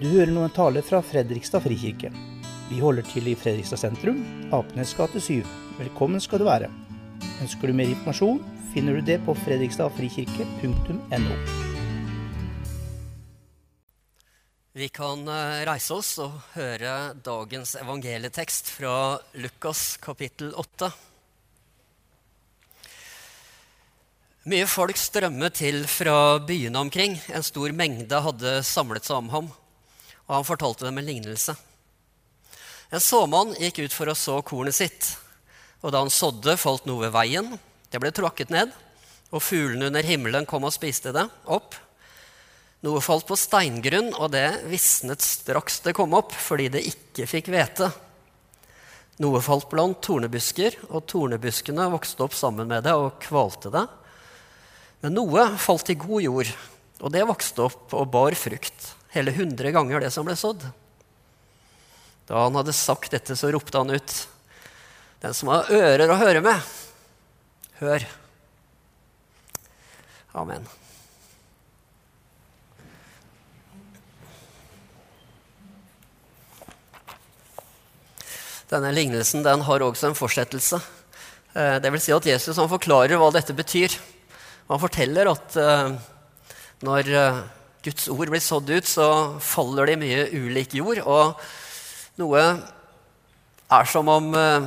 Du hører nå en tale fra Fredrikstad frikirke. Vi holder til i Fredrikstad sentrum, Apenes gate 7. Velkommen skal du være. Ønsker du mer informasjon, finner du det på fredrikstadfrikirke.no. Vi kan eh, reise oss og høre dagens evangelietekst fra Lukas kapittel 8. Mye folk strømmet til fra byene omkring. En stor mengde hadde samlet seg om ham, og han fortalte dem en lignelse. En såmann gikk ut for å så kornet sitt, og da han sådde, falt noe ved veien. Det ble tråkket ned, og fuglene under himmelen kom og spiste det opp. Noe falt på steingrunn, og det visnet straks det kom opp, fordi det ikke fikk hvete. Noe falt blant tornebusker, og tornebuskene vokste opp sammen med det og kvalte det. Men noe falt i god jord, og det vokste opp og bar frukt, hele hundre ganger det som ble sådd. Da han hadde sagt dette, så ropte han ut, Den som har ører å høre med, hør. Amen. Denne lignelsen den har også en fortsettelse. Eh, det vil si at Jesus han forklarer hva dette betyr. Han forteller at uh, når uh, Guds ord blir sådd ut, så faller det i mye ulik jord. Og noe er som om uh,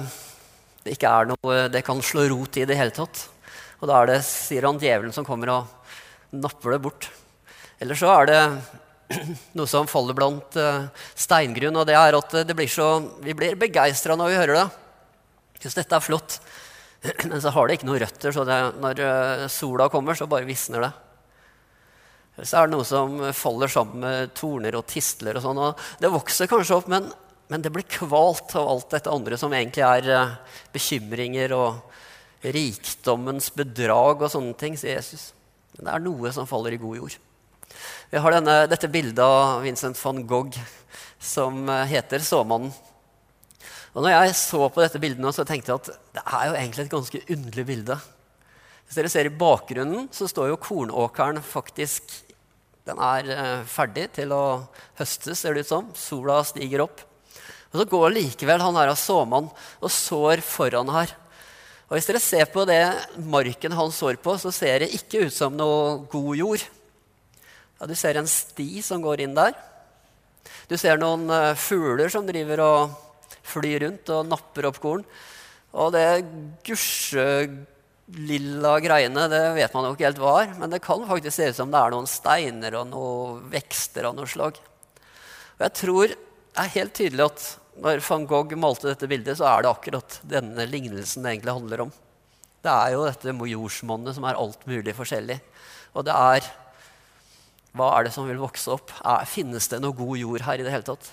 det ikke er noe det kan slå rot i det hele tatt. Og da er det, sier han, djevelen som kommer og napper det bort. Eller så er det noe som faller blant steingrunn, og det er at det blir så, vi blir begeistra når vi hører det. Hvis dette er flott. Men så har det ikke noen røtter, så det, når eh, sola kommer, så bare visner det. Så er det noe som faller sammen med torner og tistler og sånn. og Det vokser kanskje opp, men, men, det blir kvalt av alt dette andre som egentlig er eh, bekymringer og rikdommens bedrag og sånne ting, sier Jesus. Men det er noe som faller i god jord. Vi har denne, dette bildet av Vincent van Gogh som eh, heter 'Såmannen'. Og når jeg så på dette bildet nå, så tenkte jeg at det er jo egentlig et ganske underlig bilde. Hvis dere ser i bakgrunnen, så står jo kornåkeren faktisk Den er eh, ferdig til å høstes, ser det ut som. Sola stiger opp. Og så går likevel han her av såmann og sår foran her. Og hvis dere ser på det marken han sår på, så ser det ikke ut som noe god jord. Ja, du ser en sti som går inn der. Du ser noen uh, fugler som driver og flyr rundt og napper opp korn. Og det gusjelilla greiene det vet man jo ikke helt hva er, men det kan faktisk se ut som det er noen steiner og noen vekster av noe slag. Og jeg tror det er helt tydelig at når van Gogh malte dette bildet, så er det akkurat denne lignelsen det egentlig handler om. Det er jo dette jordsmonnet som er alt mulig forskjellig. Og det er Hva er det som vil vokse opp? Er, finnes det noe god jord her i det hele tatt?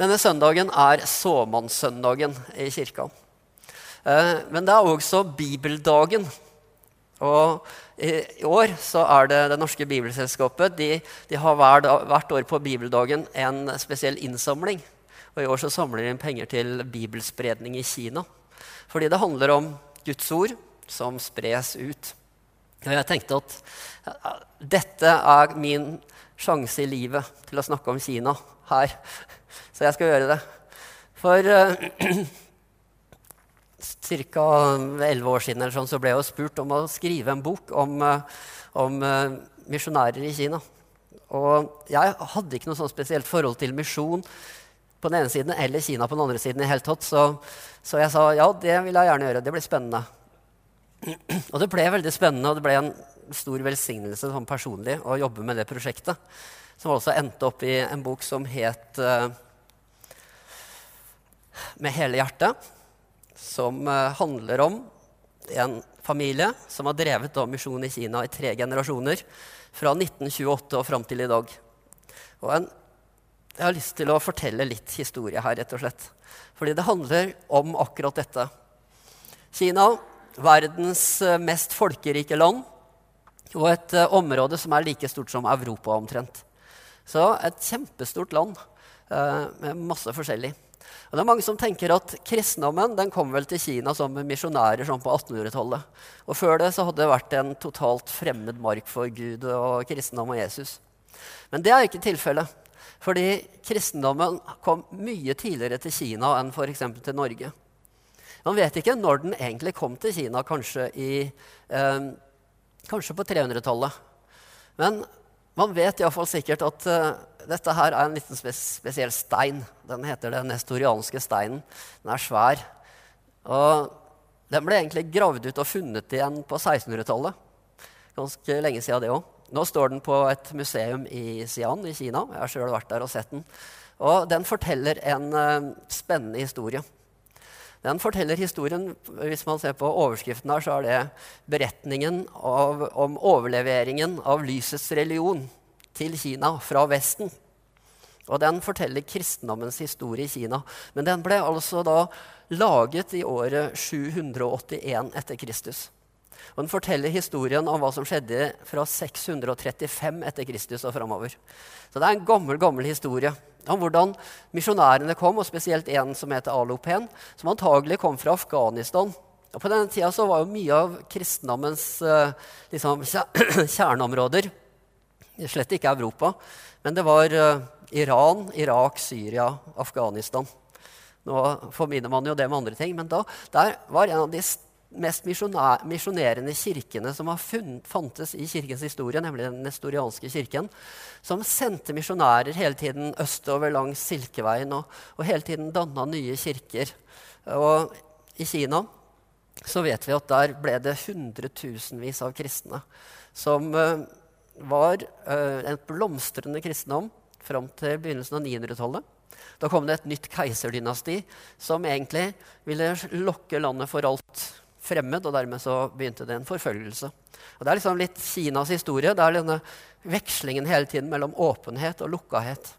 Denne søndagen er såmannssøndagen i kirka. Eh, men det er også bibeldagen. Og i år så er det Det norske bibelselskapet de, de har hvert år på bibeldagen en spesiell innsamling. Og I år så samler de inn penger til bibelspredning i Kina. Fordi det handler om Guds ord som spres ut. Og jeg tenkte at dette er min sjanse i livet til å snakke om Kina her. Så jeg skal gjøre det. For uh, ca. elleve år siden sånn, så ble jeg spurt om å skrive en bok om, uh, om uh, misjonærer i Kina. Og jeg hadde ikke noe sånn spesielt forhold til misjon på den ene siden eller Kina på den andre siden. i hele tatt, så, så, jeg sa ja, det vil jeg gjerne gjøre. Det blir spennende. Og det ble veldig spennende, og det ble en stor velsignelse sånn personlig å jobbe med det prosjektet. Som også endte opp i en bok som het uh, Med hele hjertet. Som uh, handler om en familie som har drevet da misjon i Kina i tre generasjoner. Fra 1928 og fram til i dag. Og en, jeg har lyst til å fortelle litt historie her, rett og slett. Fordi det handler om akkurat dette. Kina, verdens eh, mest folkerike land, og et område som er like stort som Europa omtrent. Så et kjempestort land eh, med masse forskjellig. Og det er Mange som tenker at kristendommen den kom vel til Kina som misjonærer sånn på 1800-tallet. Og Før det så hadde det vært en totalt fremmed mark for Gud og kristendom og Jesus. Men det er ikke tilfellet. Fordi kristendommen kom mye tidligere til Kina enn f.eks. til Norge. Man vet ikke når den egentlig kom til Kina, kanskje, i, eh, kanskje på 300-tallet. Men man vet iallfall sikkert at uh, dette her er en liten spes spesiell stein. Den heter den nestorianske steinen. Den er svær. Og den ble egentlig gravd ut og funnet igjen på 1600-tallet. Ganske lenge siden det òg. Nå står den på et museum i Xi'an i Kina. Jeg har sjøl vært der og sett den. Og den forteller en uh, spennende historie. Den forteller historien Hvis man ser på overskriften her, så er det beretningen av, om overleveringen av lysets religion til Kina fra Vesten. Og den forteller kristendommens historie i Kina. Men den ble altså da laget i året 781 etter Kristus. Og den forteller historien om hva som skjedde fra 635 etter Kristus og framover. Så det er en gammel, gammel historie om hvordan misjonærene kom, og spesielt en som heter Alopen, som antagelig kom fra Afghanistan. Og På denne tida var jo mye av kristendommens eh, liksom, kjerneområder slett ikke Europa, men det var uh, Iran, Irak, Syria, Afghanistan. Nå forminner man jo det med andre ting, men da, der var en av de mest misjonerende kirkene som har fantes i kirkens historie, nemlig den nestorianske kirken, som sendte misjonærer hele tiden østover langs Silkeveien og, og hele tiden danna nye kirker. Og i Kina så vet vi at der ble det hundretusenvis av kristne som uh, var uh, en blomstrende kristendom fram til begynnelsen av 900-tallet. Da kom det et nytt keiserdynasti som egentlig ville lokke landet for alt fremmed, og dermed så begynte det en forfølgelse. Og Det er liksom litt Kinas historie. Det er denne vekslingen hele tiden mellom åpenhet og lukkahet.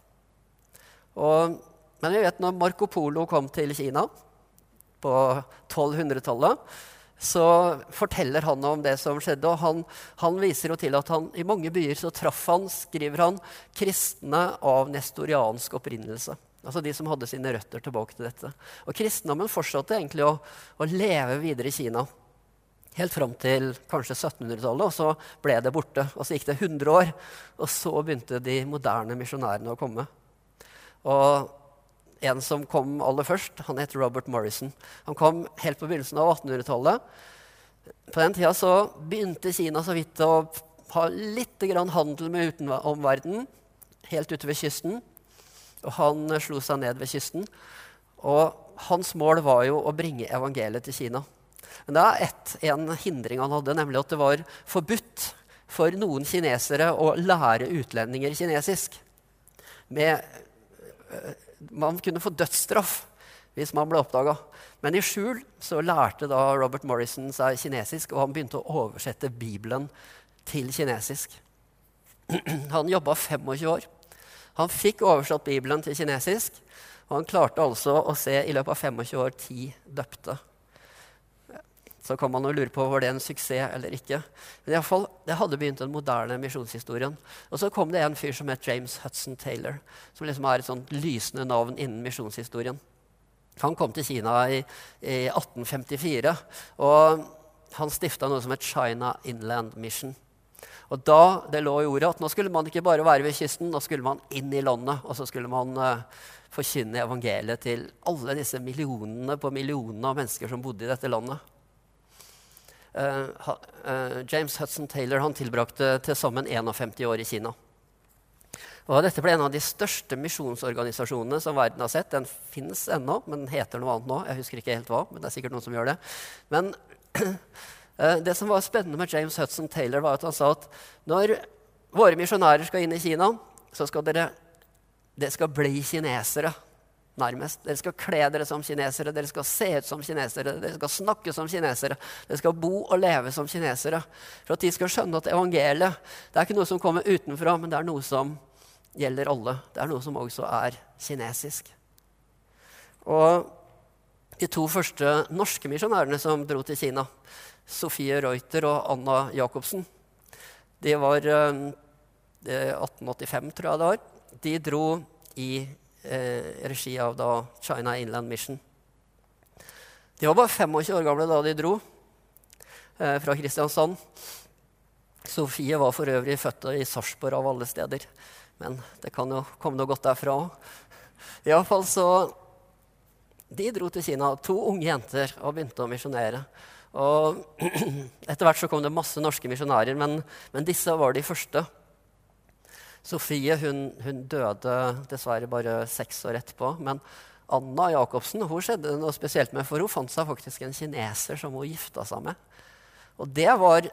Og, men vi vet når Marco Polo kom til Kina på 1200-tallet, så forteller han om det som skjedde. Og han, han, viser jo til at han, i mange byer så traff han, skriver han, kristne av nestoriansk opprinnelse. Altså de som hadde sine røtter tilbake til dette. Og kristendommen fortsatte egentlig å, å leve videre i Kina. Helt fram til kanskje 1700-tallet, og så ble det borte. Og så gikk det 100 år, og så begynte de moderne misjonærene å komme. Og en som kom aller først, han het Robert Morrison. Han kom helt på begynnelsen av 1800-tallet. På den tida så begynte Kina så vidt å ha litt handel med utenomverdenen, helt ute ved kysten. Og han slo seg ned ved kysten. Og hans mål var jo å bringe evangeliet til Kina. Men det er ett, en hindring han hadde, nemlig at det var forbudt for noen kinesere å lære utlendinger kinesisk. Med, eh, man kunne få dødsstraff hvis man ble oppdaga. Men i skjul så lærte da Robert Morrison seg kinesisk, og han begynte å oversette Bibelen til kinesisk. Han jobba 25 år. Han fikk oversatt Bibelen til kinesisk, og han klarte altså å se i løpet av 25 år ti døpte. Så kan man jo lure på var det en suksess eller ikke. Men i alle fall, det hadde begynt den moderne misjonshistorien. Og så kom det en fyr som het James Hudson Taylor, som liksom er et sånt lysende navn innen misjonshistorien. Han kom til Kina i, i 1854, og han stifta noe som het China Inland Mission. Og da det lå i ordet at nå skulle man ikke bare være ved kysten, nå skulle man inn i landet. Og så skulle man uh, forkynne evangeliet til alle disse millionene på millionene av mennesker som bodde i dette landet. Uh, uh, James Hudson Taylor han tilbrakte til sammen 51 år i Kina. Og dette ble en av de største misjonsorganisasjonene som verden har sett. Den fins ennå, men heter noe annet nå. Jeg husker ikke helt hva, men det er sikkert noen som gjør det. Men det som var spennende med James Hudson Taylor, var at han sa at når våre misjonærer skal inn i Kina, så skal dere det skal bli kinesere, nærmest. Dere skal kle dere som kinesere, dere skal se ut som kinesere, dere skal snakke som kinesere. Dere skal bo og leve som kinesere. For at de skal skjønne at evangeliet det er ikke noe som kommer utenfra, men det er noe som gjelder alle. Det er noe som også er kinesisk. Og de to første norske misjonærene som dro til Kina, Sofie Reuter og Anna Jacobsen, de var eh, 1885, tror jeg det var. De dro i eh, regi av da, China Inland Mission. De var bare 25 år gamle da de dro eh, fra Kristiansand. Sofie var for øvrig født i Sarpsborg av alle steder. Men det kan jo komme noe godt derfra òg. Iallfall så De dro til Kina, to unge jenter, og begynte å misjonere. Og Etter hvert så kom det masse norske misjonærer, men, men, disse var de første. Sofie hun, hun, døde dessverre bare seks år etterpå. Men Anna Jacobsen hun skjedde noe spesielt med, for hun fant seg faktisk en kineser som hun gifta seg med. Og det var,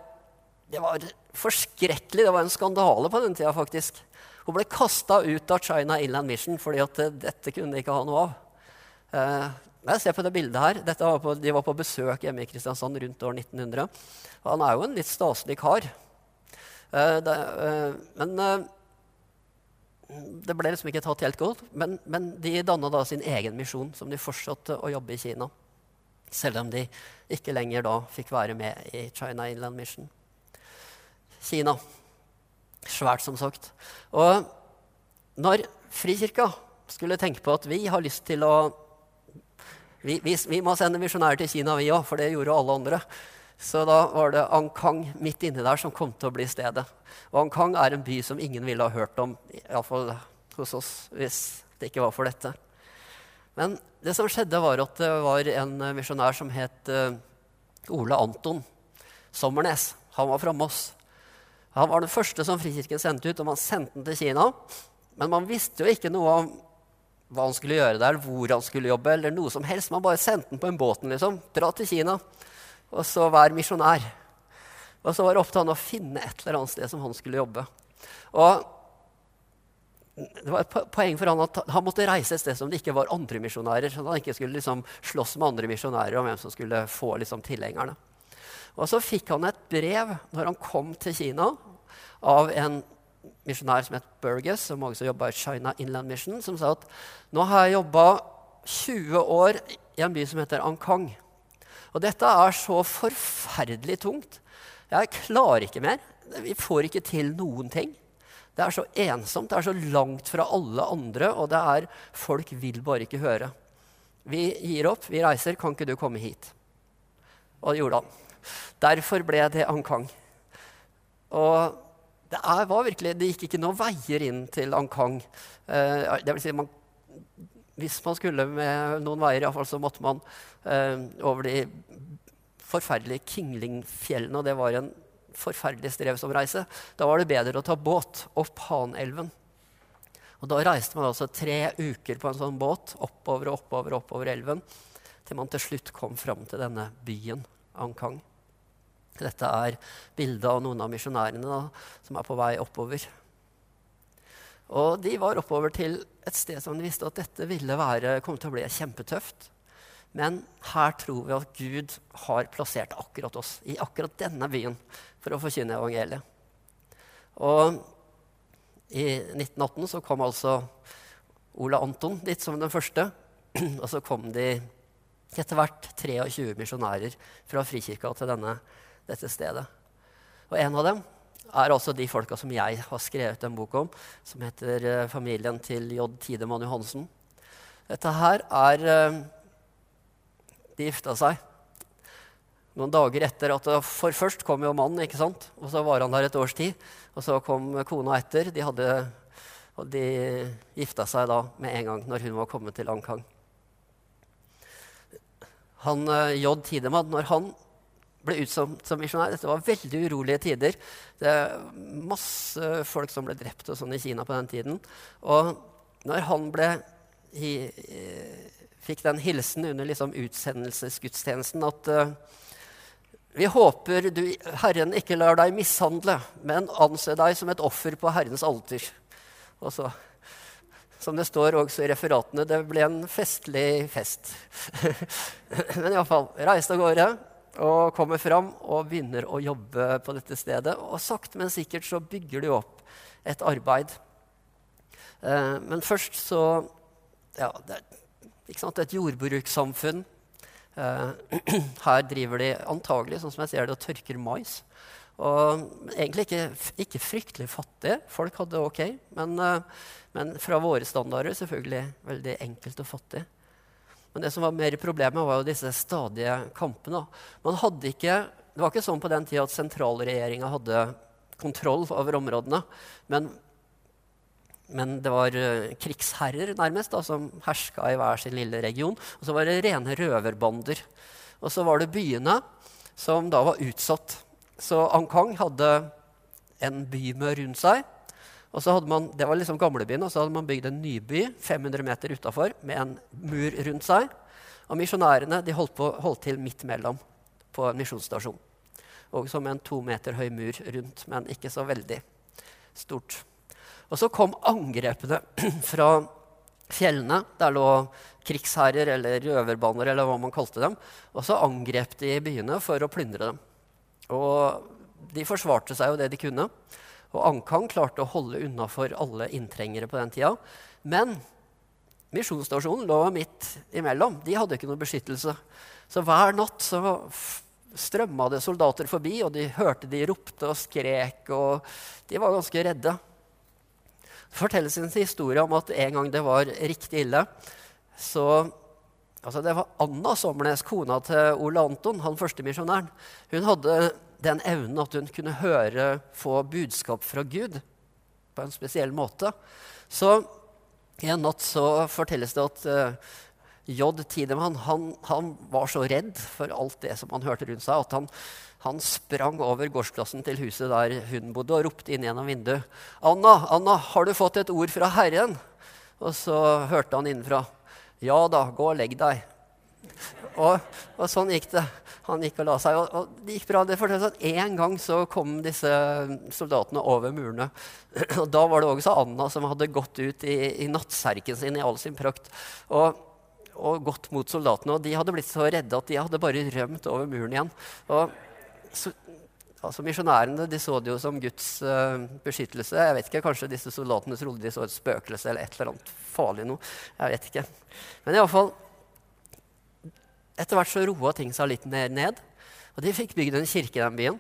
det var forskrekkelig. Det var en skandale på den tida, faktisk. Hun ble kasta ut av China Inland Mission fordi at dette kunne de ikke ha noe av. Eh, jeg ser på det bildet her. Var på, de var på besøk hjemme i Kristiansand rundt år 1900. Og han er jo en litt staselig kar. Uh, det, uh, men uh, det ble liksom ikke tatt helt godt. Men, men de danna da sin egen misjon, som de fortsatte å jobbe i Kina. Selv om de ikke lenger da fikk være med i China Inland Mission. Kina Svært, som sagt. Og når Frikirka skulle tenke på at vi har lyst til å Vi, vi, vi må sende misjonærer til Kina, vi òg, for det gjorde alle andre. Så da var det Ankang midt inni der som kom til å bli stedet. Og Ankang er en by som ingen ville ha hørt om, iallfall hos oss, hvis det ikke var for dette. Men det som skjedde, var at det var en misjonær som het uh, Ole Anton Sommernes. Han var fra Moss. Han var den første som Frikirken sendte ut, og man sendte den til Kina. Men man visste jo ikke noe om hva han skulle gjøre der, hvor han skulle jobbe. eller noe som helst. Man bare sendte den på en båten. liksom. Dra til Kina, og så vær misjonær. Og så var det opp til han å finne et eller annet sted som han skulle jobbe. Og det var et poeng for han at han måtte reise et sted som det ikke var andre misjonærer. Så han ikke skulle liksom slåss med andre misjonærer om hvem som skulle få liksom tilhengerne. Og så fikk han et brev når han kom til Kina, av en misjonær som het Burgess, som også jobba i China Inland Mission, som sa at nå har jeg jobba 20 år i en by som heter Ankang. Og dette er så forferdelig tungt. Jeg klarer ikke mer. Vi får ikke til noen ting. Det er så ensomt, det er så langt fra alle andre, og det er folk vil bare ikke høre. Vi gir opp, vi reiser, kan ikke du komme hit? Og det gjorde han. Derfor ble det Ankang. Og det, var virkelig, det gikk ikke noen veier inn til Ankang. Eh, det vil si man, hvis man skulle med noen veier, iallfall, så måtte man eh, over de forferdelige Kinglingfjellene, og det var en forferdelig strevsom reise. Da var det bedre å ta båt opp Hanelven. Og da reiste man altså tre uker på en sånn båt oppover og oppover, oppover elven til man til slutt kom fram til denne byen, Ankang. Dette er bildet av noen av misjonærene som er på vei oppover. Og de var oppover til et sted som de visste at dette ville være, kom til å bli kjempetøft. Men her tror vi at Gud har plassert akkurat oss i akkurat denne byen for å forkynne evangeliet. Og i 1918 så kom altså Ola Anton dit som den første. Og så kom de etter hvert 23 misjonærer fra Frikirka til denne dette stedet. Og en av dem er også de folka som jeg har skrevet en bok om, som heter uh, 'Familien til J. Tidemann Johansen'. Dette her er uh, De gifta seg noen dager etter at For først kom jo mannen, ikke sant? og så var han der et års tid. Og så kom kona etter. De, hadde, og de gifta seg da med en gang når hun var kommet til Ankang. Han, uh, J. Tidemann, når han ble utsatt som misjonær. Dette var veldig urolige tider. Det er masse folk som ble drept og sånn i Kina på den tiden. Og når han ble i, fikk den hilsen under liksom utsendelsesgudstjenesten at uh, vi håper du, Herren ikke lar deg mishandle, men anse deg som et offer på Herrens alter. Og så, som det står også i referatene, det ble en festlig fest. men iallfall, reiste av gårde og kommer fram og begynner å jobbe på dette stedet. Og sakte, men sikkert så bygger de opp et arbeid. Eh, men først så Ja, det er et jordbrukssamfunn. Eh, her driver de antagelig, sånn som jeg ser det, og tørker mais. Og egentlig ikke, ikke fryktelig fattige. Folk hadde det ok, men, eh, men fra våre standarder selvfølgelig veldig enkelt og fattig. Men det som var mer problemet, var jo disse stadige kampene. Man hadde ikke, det var ikke sånn på den tida at sentralregjeringa hadde kontroll over områdene. Men, men det var uh, krigsherrer nærmest da, som herska i hver sin lille region. Og så var det rene røverbander. Og så var det byene som da var utsatt. Så Ankang hadde en bymør rundt seg. Og så hadde man, Det var liksom gamlebyen, og så hadde man bygd en nyby 500 meter utafor med en mur rundt seg. Og misjonærene de holdt, på, holdt til midt mellom på en misjonsstasjon. Og som en to meter høy mur rundt, men ikke så veldig stort. Og så kom angrepene fra fjellene. Der lå krigsherrer eller røverbaner eller hva man kalte dem. Og så angrep de byene for å plyndre dem. Og de forsvarte seg jo det de kunne. Og Ankang klarte å holde unna for alle inntrengere på den tida. Men misjonsstasjonen lå midt imellom. De hadde ikke noe beskyttelse. Så hver natt så strømma det soldater forbi, og de hørte de ropte og skrek, og de var ganske redde. Det fortelles en historie om at en gang det var riktig ille, så Altså, det var Anna Sommernes, kona til Ole Anton, han første misjonæren. Hun hadde den evnen at hun kunne høre, få budskap fra Gud på en spesiell måte. Så en natt så fortelles det at uh, J. Tidemann han, han, var så redd for alt det som han hørte rundt seg, at han, han sprang over gårdsplassen til huset der hun bodde, og ropte inn gjennom vinduet. 'Anna, Anna, har du fått et ord fra Herren?' Og så hørte han innenfra. 'Ja da, gå og legg deg.' Og, og sånn gikk det. Han gikk og la seg, og, og det gikk bra. Det fortelles at En gang så kom disse soldatene over murene. Og Da var det også Anna som hadde gått ut i, i nattserken sin i all sin prakt. Og og gått mot soldatene. Og de hadde blitt så redde at de hadde bare rømt over muren igjen. Og så, altså Misjonærene de så det jo som Guds uh, beskyttelse. Jeg vet ikke, Kanskje disse soldatene trodde de så et spøkelse eller et eller annet farlig noe. Jeg vet ikke. Men iallfall Etter hvert så roa ting seg litt ned. Og de fikk bygd en kirke i den byen.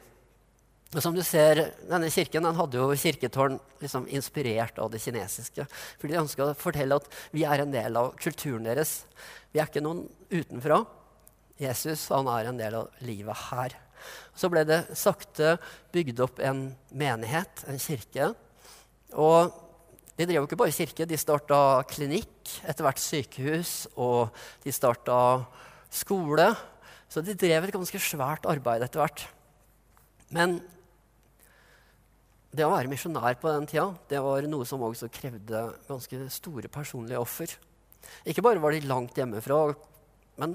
Og som du ser, Denne kirken den hadde jo kirketårn liksom inspirert av det kinesiske. For de ønska å fortelle at vi er en del av kulturen deres. Vi er ikke noen utenfra. Jesus han er en del av livet her. Så ble det sakte bygd opp en menighet, en kirke. Og de drev jo ikke bare kirke, de starta klinikk, etter hvert sykehus, og de starta skole. Så de drev et ganske svært arbeid etter hvert. Men det å være misjonær på den tida det var noe som også krevde ganske store personlige offer. Ikke bare var de langt hjemmefra, men,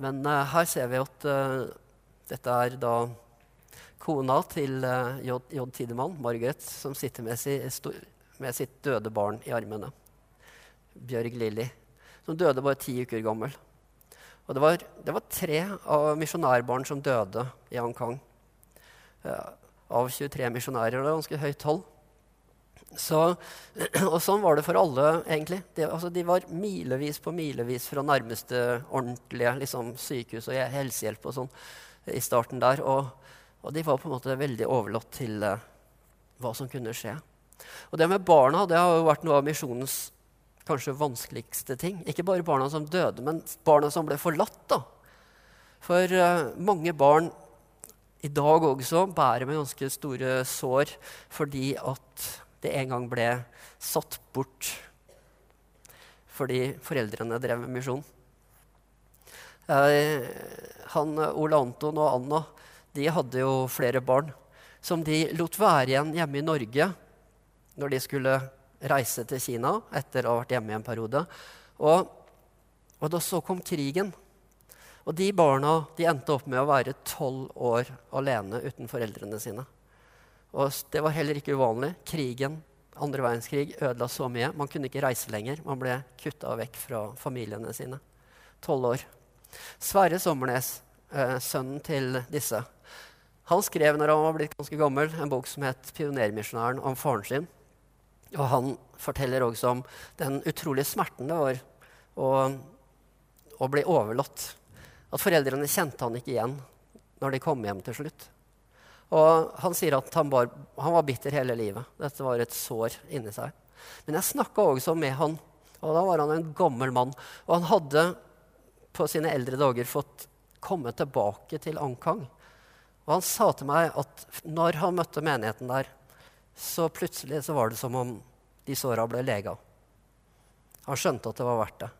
men uh, her ser vi at uh, dette er da kona til uh, J. J. Tidemann, Margaret, som sitter med, si, med, sitt døde barn i armene. Bjørg Lilly, som døde bare ti uker gammel. Og det var, det var tre av misjonærbarn som døde i Hong Uh, av 23 misjonærer. Det var ganske høyt tall. Så, og sånn var det for alle, egentlig. De, altså, de var milevis på milevis fra nærmeste ordentlige liksom, sykehus og helsehjelp og sånn i starten der. Og, og, de var på en måte veldig overlatt til uh, hva som kunne skje. Og det med barna det har jo vært noe av misjonens kanskje vanskeligste ting. Ikke bare barna som døde, men barna som ble forlatt. da. For uh, mange barn i dag også bærer med ganske store sår fordi at det en gang ble satt bort fordi foreldrene drev med misjon. Uh, han, Ole Anton og Anna de hadde jo flere barn som de lot være igjen hjemme i Norge når de skulle reise til Kina etter å ha vært hjemme i en periode. Og, og da så kom krigen. Og de barna de endte opp med å være tolv år alene uten foreldrene sine. Og det var heller ikke uvanlig. Krigen, andre verdenskrig, ødela så mye. Man kunne ikke reise lenger. Man ble kutta vekk fra familiene sine. Tolv år. Sverre Sommernes, eh, sønnen til disse, han skrev når han var blitt ganske gammel, en bok som het 'Pionermisjonæren', om faren sin. Og han forteller også om den utrolige smerten det var å, å bli overlatt at foreldrene kjente han ikke igjen når de kom hjem til slutt. Og han sier at han var, han var bitter hele livet. Dette var et sår inni seg. Men jeg snakka også med han, og da var han en gammel mann. Og han hadde på sine eldre dager fått komme tilbake til Ankang. Og han sa til meg at når han møtte menigheten der, så plutselig så var det som om de såra ble lega. Han skjønte at det var verdt det.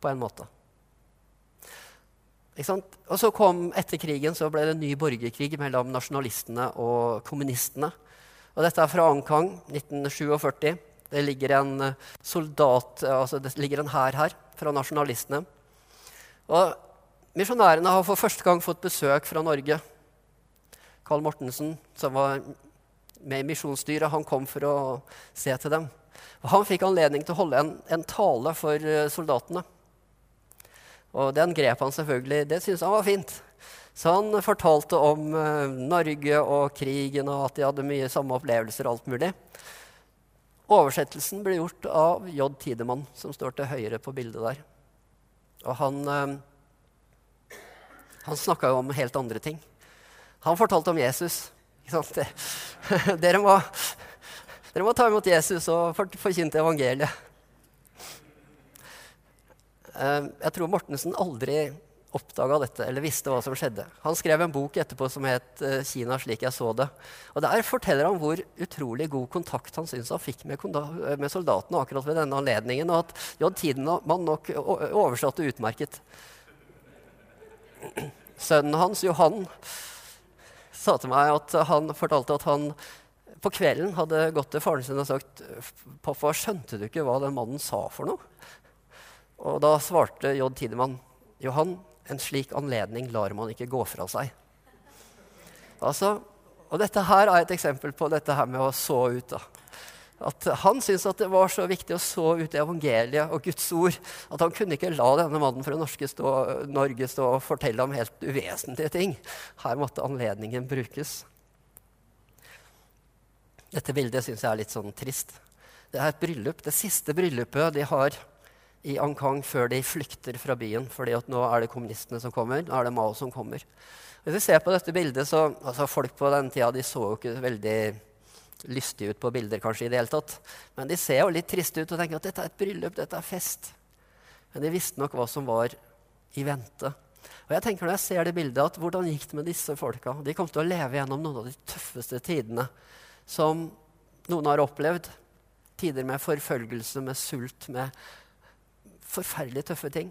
På en måte. Og så kom Etter krigen så ble det en ny borgerkrig mellom nasjonalistene og kommunistene. Og dette er fra Ankang 1947. Det ligger en eh, soldat, altså det ligger en hær her fra nasjonalistene. Og misjonærene har for første gang fått besøk fra Norge. Carl Mortensen, som var med misjonsdyret. han kom for å se til dem. Og han fikk anledning til å holde en, en tale for eh, soldatene. Og den grep han selvfølgelig. Det syntes han var fint. Så han fortalte om uh, Norge og krigen og at de hadde mye samme opplevelser og alt mulig. Oversettelsen ble gjort av J. Tidemann, som står til høyre på bildet der. Og han, uh, han snakka jo om helt andre ting. Han fortalte om Jesus. Dere må, dere må ta imot Jesus og forkynne evangeliet. Eh, jeg tror Mortensen aldri oppdaga dette eller visste hva som skjedde. Han skrev en bok etterpå som het eh, 'Kina slik jeg så det'. Og Der forteller han hvor utrolig god kontakt han syns han fikk med, med, soldatene akkurat ved denne anledningen, og at J. Tidemann nok oversatte utmerket. Sønnen hans, Johan, sa til meg at han fortalte at han på kvelden hadde gått til faren sin og sagt 'Pappa, skjønte du ikke hva den mannen sa for noe?' Og da svarte J. Tidemann Johan, en slik anledning lar man ikke gå fra seg. Altså, og dette her er et eksempel på dette her med å så ut. da. At Han syntes at det var så viktig å så ut evangeliet og Guds ord at han kunne ikke la denne mannen fra Norge stå, Norge stå og fortelle om helt uvesentlige ting. Her måtte anledningen brukes. Dette bildet syns jeg er litt sånn trist. Det er et bryllup, det siste bryllupet de har i Ankang før de flykter fra byen. fordi nå er det kommunistene som kommer. Nå er det Mao som kommer. Hvis vi ser på dette bildet, så altså Folk på den tida de så jo ikke veldig lystige ut på bilder, kanskje, i det hele tatt. Men de ser jo litt triste ut og tenker at dette er et bryllup, dette er fest. Men de visste nok hva som var i vente. Og jeg tenker når jeg ser det bildet, at Hvordan gikk det med disse folka? De kom til å leve gjennom noen av de tøffeste tidene som noen har opplevd. Tider med forfølgelse, med sult, med forferdelig tøffe ting.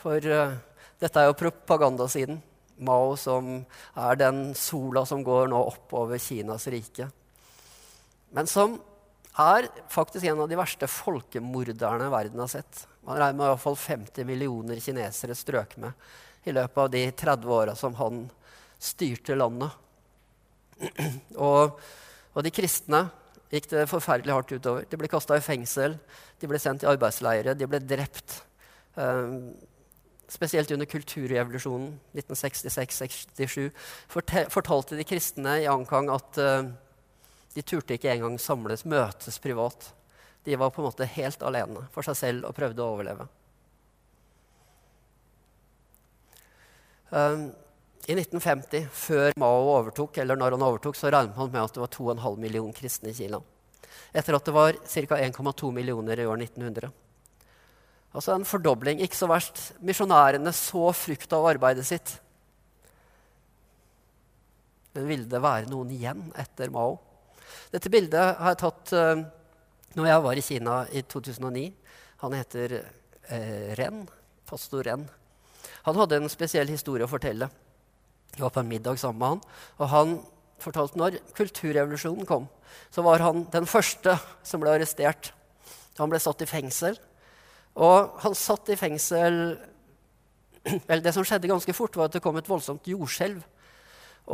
For uh, dette er jo propagandasiden. Mao som er den sola som går nå oppover Kinas rike. Men som er faktisk en av de verste folkemorderne verden har sett. Man regner med iallfall 50 millioner kinesere strøk med i løpet av de 30 åra som han styrte landet. Og, og de kristne gikk det forferdelig hardt utover. De ble kasta i fengsel, de ble sendt i arbeidsleire, de ble drept. Um, spesielt under kulturrevolusjonen 1966-67 fortalte de kristne i Ankang at uh, de turte ikke engang samles, møtes privat. De var på en måte helt alene for seg selv og prøvde å overleve. Um, i 1950, før Mao overtok, eller når han overtok, så regnet man med at det var 2,5 millioner kristne i Kina. Etter at det var ca. 1,2 millioner i år 1900. Altså en fordobling. Ikke så verst. Misjonærene så frukt av arbeidet sitt. Men ville det være noen igjen etter Mao? Dette bildet har jeg tatt uh, når jeg var i Kina i 2009. Han heter uh, Ren. Pastor Ren. Han hadde en spesiell historie å fortelle. Jeg var på en middag sammen med han, og han fortalte når kulturrevolusjonen kom, så var han den første som ble arrestert. Han ble satt i fengsel. Og han satt i fengsel Vel, det som skjedde ganske fort, var at det kom et voldsomt jordskjelv.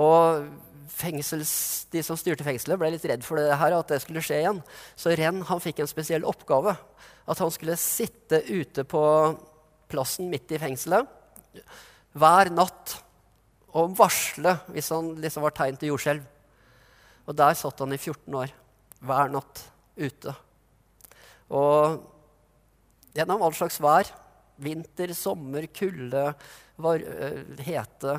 Og fengsels, de som styrte fengselet, ble litt redd for det her, at det skulle skje igjen. Så Renn han fikk en spesiell oppgave. At han skulle sitte ute på plassen midt i fengselet hver natt og varsle hvis han liksom var tegn til jordskjelv. Og der satt han i 14 år, hver natt ute. Og gjennom all slags vær, vinter, sommer, kulde, var, uh, hete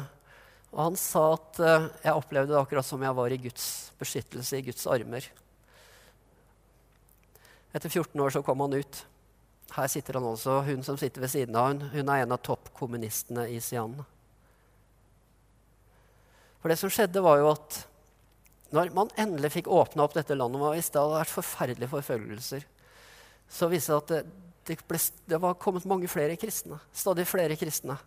Og han sa at uh, jeg opplevde det akkurat som jeg var i Guds beskyttelse, i Guds armer. Etter 14 år så kom han ut. Her sitter han også. Hun som sitter ved siden av hun, hun er en av toppkommunistene i Sian. For det som skjedde, var jo at når man endelig fikk åpna opp dette landet, og hvis det hadde vært forferdelige forfølgelser, så viste det at det, det, ble, det, var kommet mange flere kristne. Stadig flere kristne.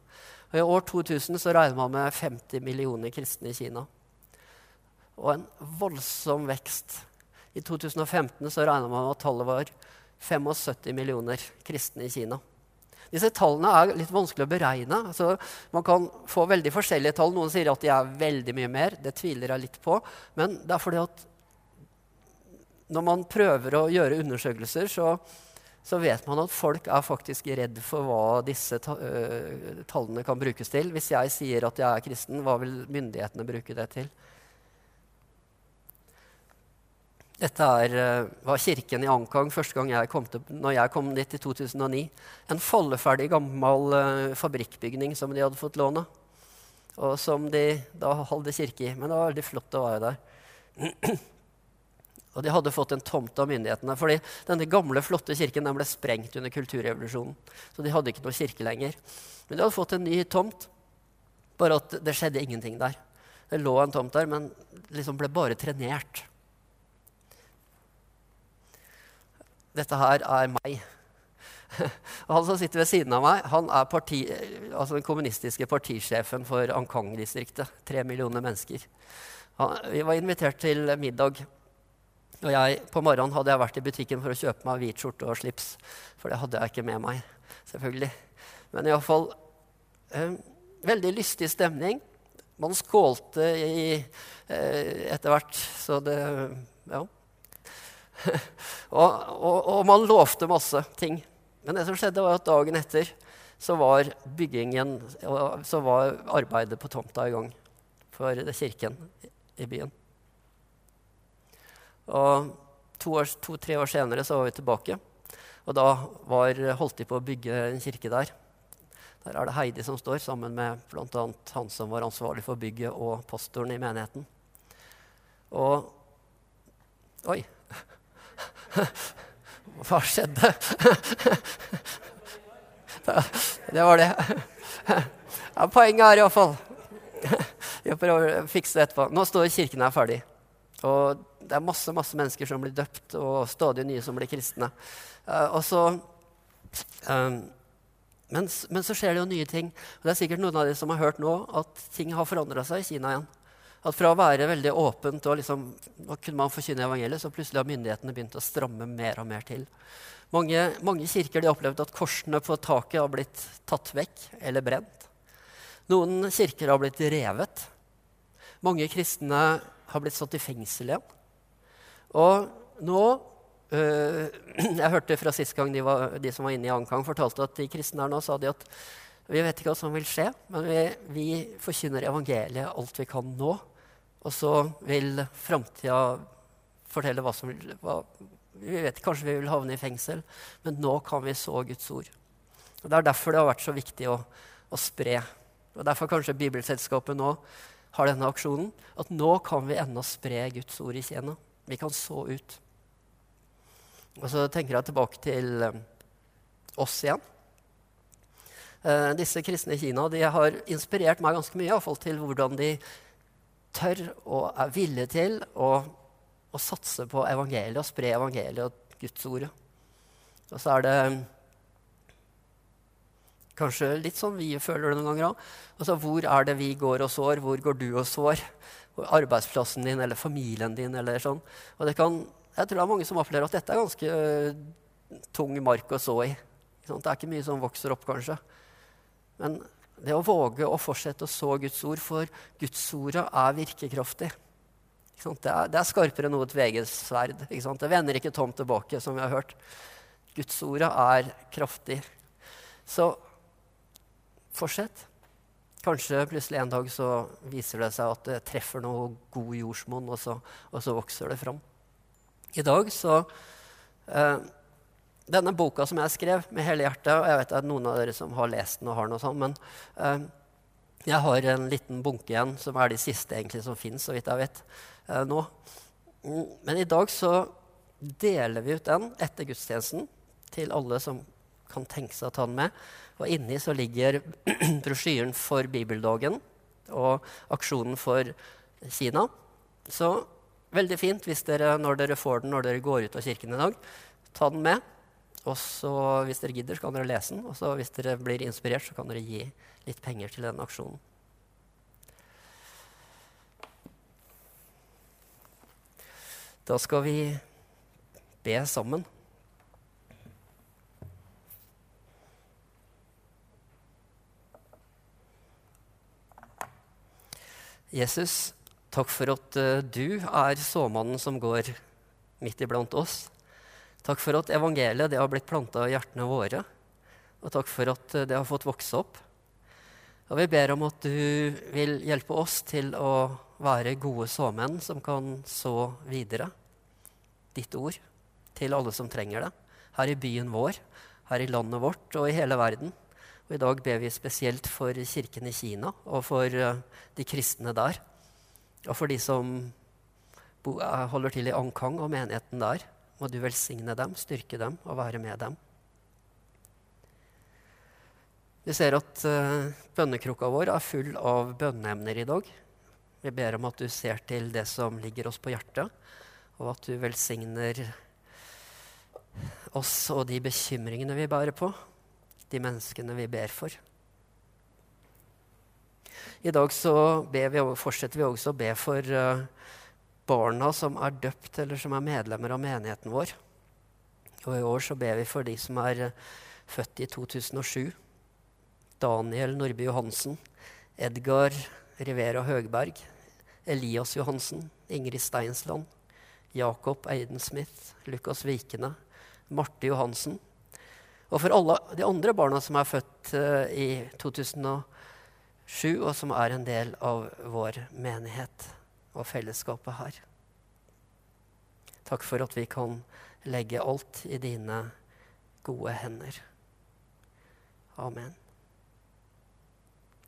Og I år 2000 så regner man med 50 millioner kristne i Kina. Og en voldsom vekst. I 2015 så regner man med at tallet var 75 millioner kristne i Kina. Disse tallene er litt vanskelig å beregne. Altså, man kan få veldig forskjellige tall. Noen sier at de er veldig mye mer. Det tviler jeg litt på. Men det er fordi at når man prøver å gjøre undersøkelser, så, så vet man at folk er faktisk redd for hva disse ta, uh, tallene kan brukes til. Hvis jeg sier at jeg er kristen, hva vil myndighetene bruke det til? Dette er, uh, var kirken i Ankang første gang jeg kom til, når jeg kom dit i 2009. En falleferdig, gammel uh, fabrikkbygning som de hadde fått låne. Og som de da holdt kirke i. Men det var veldig flott å være der. og de hadde fått en tomt av myndighetene. fordi denne gamle, flotte kirken ble sprengt under kulturrevolusjonen. Så de hadde ikke noe kirke lenger. Men de hadde fått en ny tomt. Bare at det skjedde ingenting der. Det lå en tomt der, men liksom ble bare trenert. Dette her er meg. Han som sitter ved siden av meg, han er parti, altså den kommunistiske partisjefen for Ankang-distriktet. Tre millioner mennesker. Han, vi var invitert til middag. Og jeg, på morgenen hadde jeg vært i butikken for å kjøpe meg hvit skjorte og slips. For det hadde jeg ikke med meg, selvfølgelig. Men iallfall eh, veldig lystig stemning. Man skålte i, eh, etter hvert, så det Ja. og, og, og, man lovte masse ting. Men det som skjedde, var at dagen etter så var byggingen Så var arbeidet på tomta i gang for kirken i byen. Og to-tre to, år senere så var vi tilbake. Og da var, holdt de på å bygge en kirke der. Der er det Heidi som står, sammen med bl.a. han som var ansvarlig for bygget, og pastoren i menigheten. Og Oi! Hva skjedde? Det var det. Ja, poenget er iallfall Vi prøver å fikse det etterpå. Nå står kirken her ferdig. Og det er masse masse mennesker som blir døpt, og stadig nye som blir kristne. Uh, og så, um, men, men, så skjer det jo nye ting. Og det er sikkert noen av de som har hørt nå at ting har forandra seg i Kina igjen. At fra å være veldig åpent og liksom, nå kunne man forkynne evangeliet, så plutselig har myndighetene begynt å stramme mer og mer til. Mange, mange kirker har opplevd at korsene på taket har blitt tatt vekk eller brent. Noen kirker har blitt revet. Mange kristne har blitt satt i fengsel igjen. Og nå øh, Jeg hørte fra sist gang de, var, de, som var inne i Ankang, fortalte at de kristne her nå sa de at vi vet ikke hva som vil skje, men vi, vi forkynner evangeliet alt vi kan nå. Og så vil framtida fortelle hva som vil hva, Vi vet kanskje vi vil havne i fengsel, men nå kan vi så Guds ord. Og Det er derfor det har vært så viktig å, å spre. Og Derfor kanskje Bibelselskapet nå har denne aksjonen. At nå kan vi ennå spre Guds ord i Kina. Vi kan så ut. Og så tenker jeg tilbake til um, oss igjen. Eh, disse kristne i Kina de har inspirert meg ganske mye i fall, til hvordan de tør og er villige til å, å satse på evangeliet og spre evangeliet og Guds ord. Og så er det kanskje litt sånn vi føler det noen ganger òg. Altså, hvor er det vi går og sår? Hvor går du og sår? Arbeidsplassen din eller familien din eller sånn. Og det kan, jeg tror det er mange som opplever at dette er ganske uh, tung mark å så i. Det er ikke mye som vokser opp, kanskje. Men det å våge å fortsette å så Guds ord, for Guds ordet er virkekraftig. Det er, det er, skarpere enn noe tveget sverd. Det vender ikke tomt tilbake, som vi har hørt. Guds ordet er kraftig. Så fortsett. Kanskje plutselig en dag så viser det seg at det treffer noe god jordsmonn, og, og, så vokser det fram. I dag så eh, denne boka som jeg skrev med hele hjertet og Jeg vet at noen av dere som har lest den, og har noe sånt, men eh, jeg har en liten bunke igjen, som er de siste egentlig som fins, så vidt jeg vet, eh, nå. Men i dag så deler vi ut den etter gudstjenesten til alle som kan tenke seg å ta den med. Og inni så ligger brosjyren for bibeldagen og aksjonen for Kina. Så veldig fint hvis dere, når dere får den når dere går ut av kirken i dag, ta den med. Og så hvis dere gidder, så kan dere lese den. Og så hvis dere blir inspirert, så kan dere gi litt penger til den aksjonen. Da skal vi be sammen. Jesus, takk for at uh, du er såmannen som går midt iblant oss. Takk for at evangeliet det har blitt planta i hjertene våre. Og takk for at uh, det har fått vokse opp. Og vi ber om at du vil hjelpe oss til å være gode såmenn som kan så videre ditt ord til alle som trenger det. Her i byen vår, her i landet vårt og i hele verden. Og I dag ber vi spesielt for kirken i Kina og for uh, de kristne der. Og for de som uh, holder til i Ankang og menigheten der. Må du velsigne dem, styrke dem og være med dem. Vi ser at uh, bønnekrukka vår er full av bønneemner i dag. Vi ber om at du ser til det som ligger oss på hjertet, og at du velsigner oss og de bekymringene vi bærer på, de menneskene vi ber for. I dag vi, fortsetter vi også å be for uh, barna som er døpt, eller som er medlemmer av menigheten vår. Og i år så ber vi for de som er uh, født i 2007. Daniel Nordby Johansen, Edgar Rivera Høgberg, Elias Johansen, Ingrid Steinsland, Jakob Eidensmith, Lukas Vikene, Marte Johansen. Og for alle de andre barna som er født uh, i 2007, og som er en del av vår menighet og fellesskapet her. Takk for at vi kan legge alt i dine gode hender. Amen.